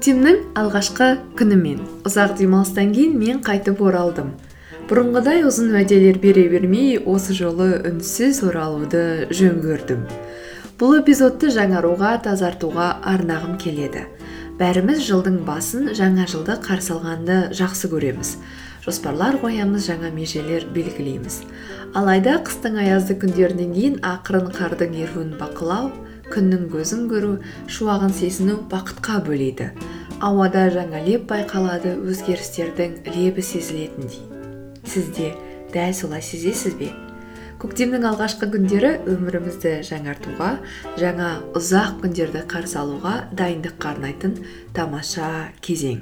көктемнің алғашқы күнімен. Ұзақ демалыстан кейін мен қайтып оралдым. Бұрынғыдай ұзын уәделер бере бермей осы жолы үнсіз оралуды жөн көрдім. Бұл эпизодты жаңаруға тазартуға арнағым келеді. Бәріміз жылдың басын жаңа жылды қарсы алғанды жақсы көреміз. Жоспарлар қоямыз жаңа межелер белгілейміз. Алайда қыстың аязды күндерінен кейін ақырын қардың еруін бақылау күннің көзін көру шуағын сезіну бақытқа бөлейді. Ауада жаңа леп байқалады өзгерістердің лебі сезілетіндей. Сіз де дәл солай сезесіз бе? Көктемнің алғашқы күндері өмірімізді жаңартуға жаңа ұзақ күндерді қарсы алуға дайындыққа арнайтын тамаша кезең.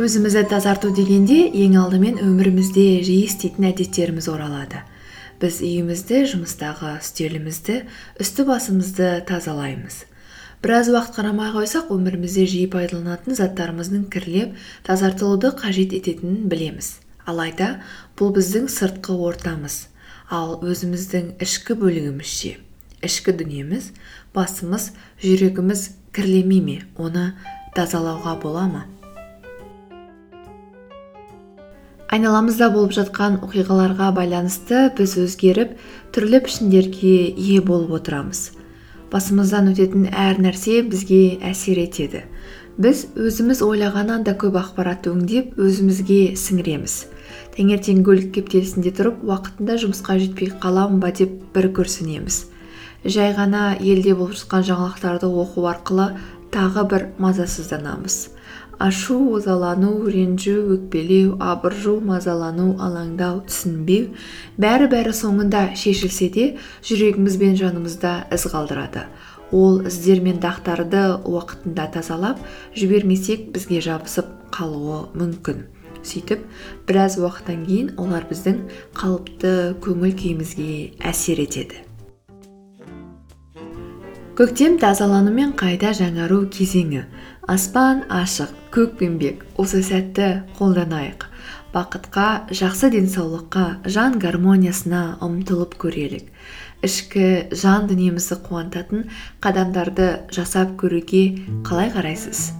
Өзімізді тазарту дегенде ең алдымен өмірімізде жиі істейтін әдеттеріміз оралады. Біз үйімізді жұмыстағы үстелімізді үсті басымызды тазалаймыз. Біраз уақыт қарамай қойсақ өмірімізде жиі пайдаланатын заттарымыздың кірлеп тазартылуды қажет ететінін білеміз. Алайда бұл біздің сыртқы ортамыз. Ал өзіміздің ішкі бөлігіміз ше? Ішкі дүниеміз басымыз жүрегіміз кірлемей ме? Оны тазалауға бола ма? Айналамызда болып жатқан оқиғаларға байланысты біз өзгеріп түрлі пішіндерге ие болып отырамыз. Басымыздан өтетін әр нәрсе бізге әсер етеді. Біз өзіміз ойлағаннан да көп ақпаратты өңдеп өзімізге сіңіреміз. Таңертең көлік кептелісінде тұрып уақытында жұмысқа жетпей қаламын ба деп бір күрсінеміз жай ғана елде болып жатқан жаңалықтарды оқу арқылы тағы бір мазасызданамыз. Ашу ызалану ренжу өкпелеу абыржу мазалану алаңдау түсінбеу бәрі бәрі соңында шешілсе де жүрегіміз бен жанымызда із қалдырады. Ол іздер мен дақтарды уақытында тазалап жібермесек бізге жабысып қалуы мүмкін. Сөйтіп біраз уақыттан кейін олар біздің қалыпты көңіл күйімізге әсер етеді. Көктем тазалану мен қайта жаңару кезеңі. Аспан ашық көкпеңбек осы сәтті қолданайық. Бақытқа жақсы денсаулыққа жан гармониясына ұмтылып көрелік. Ішкі жан дүниемізді қуантатын қадамдарды жасап көруге қалай қарайсыз?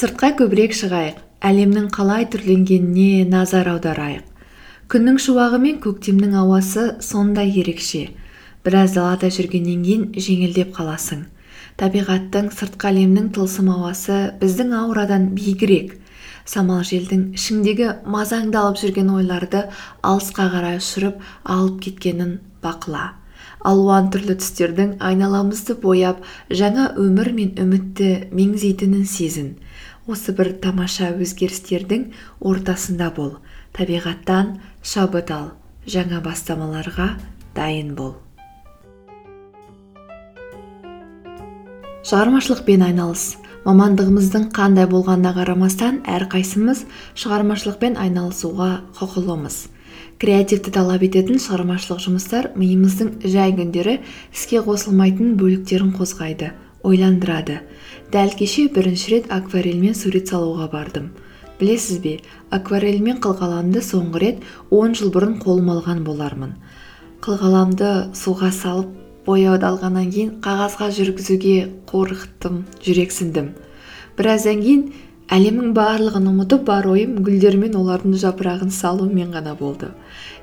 Сыртқа көбірек шығайық әлемнің қалай түрленгеніне назар аударайық. Күннің шуағы мен көктемнің ауасы сондай ерекше. Біраз далада жүргеннен кейін жеңілдеп қаласың. Табиғаттың сыртқы әлемнің тылсым ауасы біздің аурадан биігірек самал желдің ішіңдегі мазаңды алып жүрген ойларды алысқа қарай ұшырып алып кеткенін бақыла. Алуан түрлі түстердің айналамызды бояп жаңа өмір мен үмітті меңзейтінін сезін. Осы бір тамаша өзгерістердің ортасында бол. Табиғаттан шабыт ал. Жаңа бастамаларға дайын бол. Шығармашылықпен айналыс. Мамандығымыздың қандай болғанына қарамастан әрқайсымыз шығармашылықпен айналысуға құқылымыз. Креативті талап ететін шығармашылық жұмыстар миымыздың жай күндері іске қосылмайтын бөліктерін қозғайды. Ойландырады. Дәл кеше бірінші рет акварельмен сурет салуға бардым. Білесіз бе акварельмен қылқаламды соңғы рет он жыл бұрын қолыма алған болармын. Қылқаламды суға салып бояуды алғаннан кейін қағазға жүргізуге қорқыттым жүрексіндім. Біраздан кейін әлемнің барлығын ұмытып бар ойым гүлдер мен олардың жапырағын салумен ғана болды.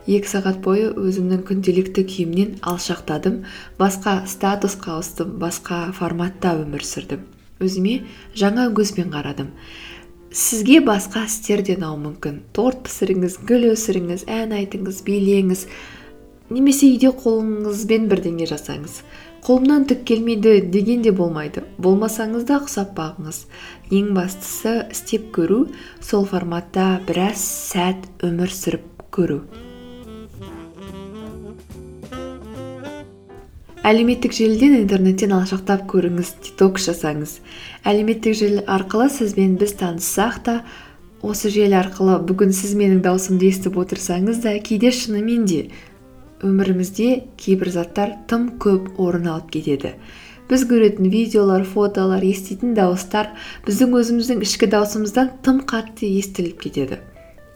Екі сағат бойы өзімнің күнделікті күйімнен алшақтадым. Басқа статусқа ауыстым басқа форматта өмір сүрдім. Өзіме жаңа көзбен қарадым. Сізге басқа істер де ұнауы мүмкін. Торт пісіріңіз гүл өсіріңіз ән айтыңыз билеңіз. Немесе үйде қолыңызбен бірдеңе жасаңыз. Қолымнан түк келмейді деген де болмайды. Болмасаңыз да ұқсап бағыңыз. Ең бастысы істеп көру сол форматта біраз сәт өмір сүріп көру. Әлеуметтік желіден интернеттен алшақтап көріңіз детокс жасаңыз. Әлеуметтік желі арқылы сізбен біз таныссақ та осы желі арқылы бүгін сіз менің даусымды естіп отырсаңыз да кейде шынымен де өмірімізде кейбір заттар тым көп орын алып кетеді. Біз көретін видеолар фотолар еститін дауыстар біздің өзіміздің ішкі даусымыздан тым қатты естіліп кетеді.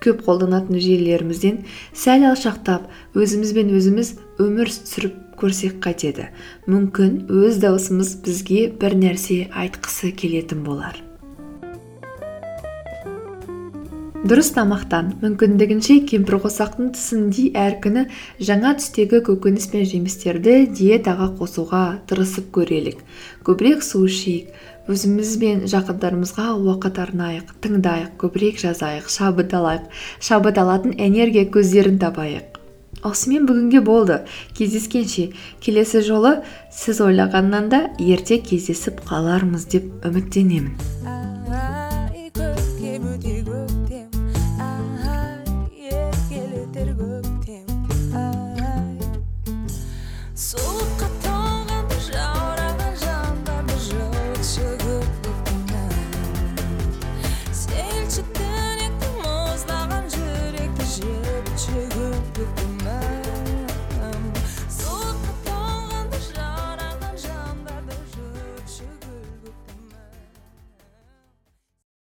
Көп қолданатын желілерімізден сәл алшақтап өзімізбен өзіміз өмір сүріп көрсек қайтеді. Мүмкін өз даусымыз бізге бір нәрсе айтқысы келетін болар. Дұрыс тамақтан мүмкіндігінше кемпірқосақтың тісіндей әр күні жаңа түстегі көкөніс пен жемістерді диетаға қосуға тырысып көрелік. Көбірек су ішейік. Өзіміз бен жақындарымызға уақыт арнайық тыңдайық көбірек жазайық шабыт алайық шабыт алатын энергия көздерін табайық. Осымен бүгінге болды. Кездескенше келесі жолы сіз ойлағаннан да ерте кездесіп қалармыз деп үміттенемін.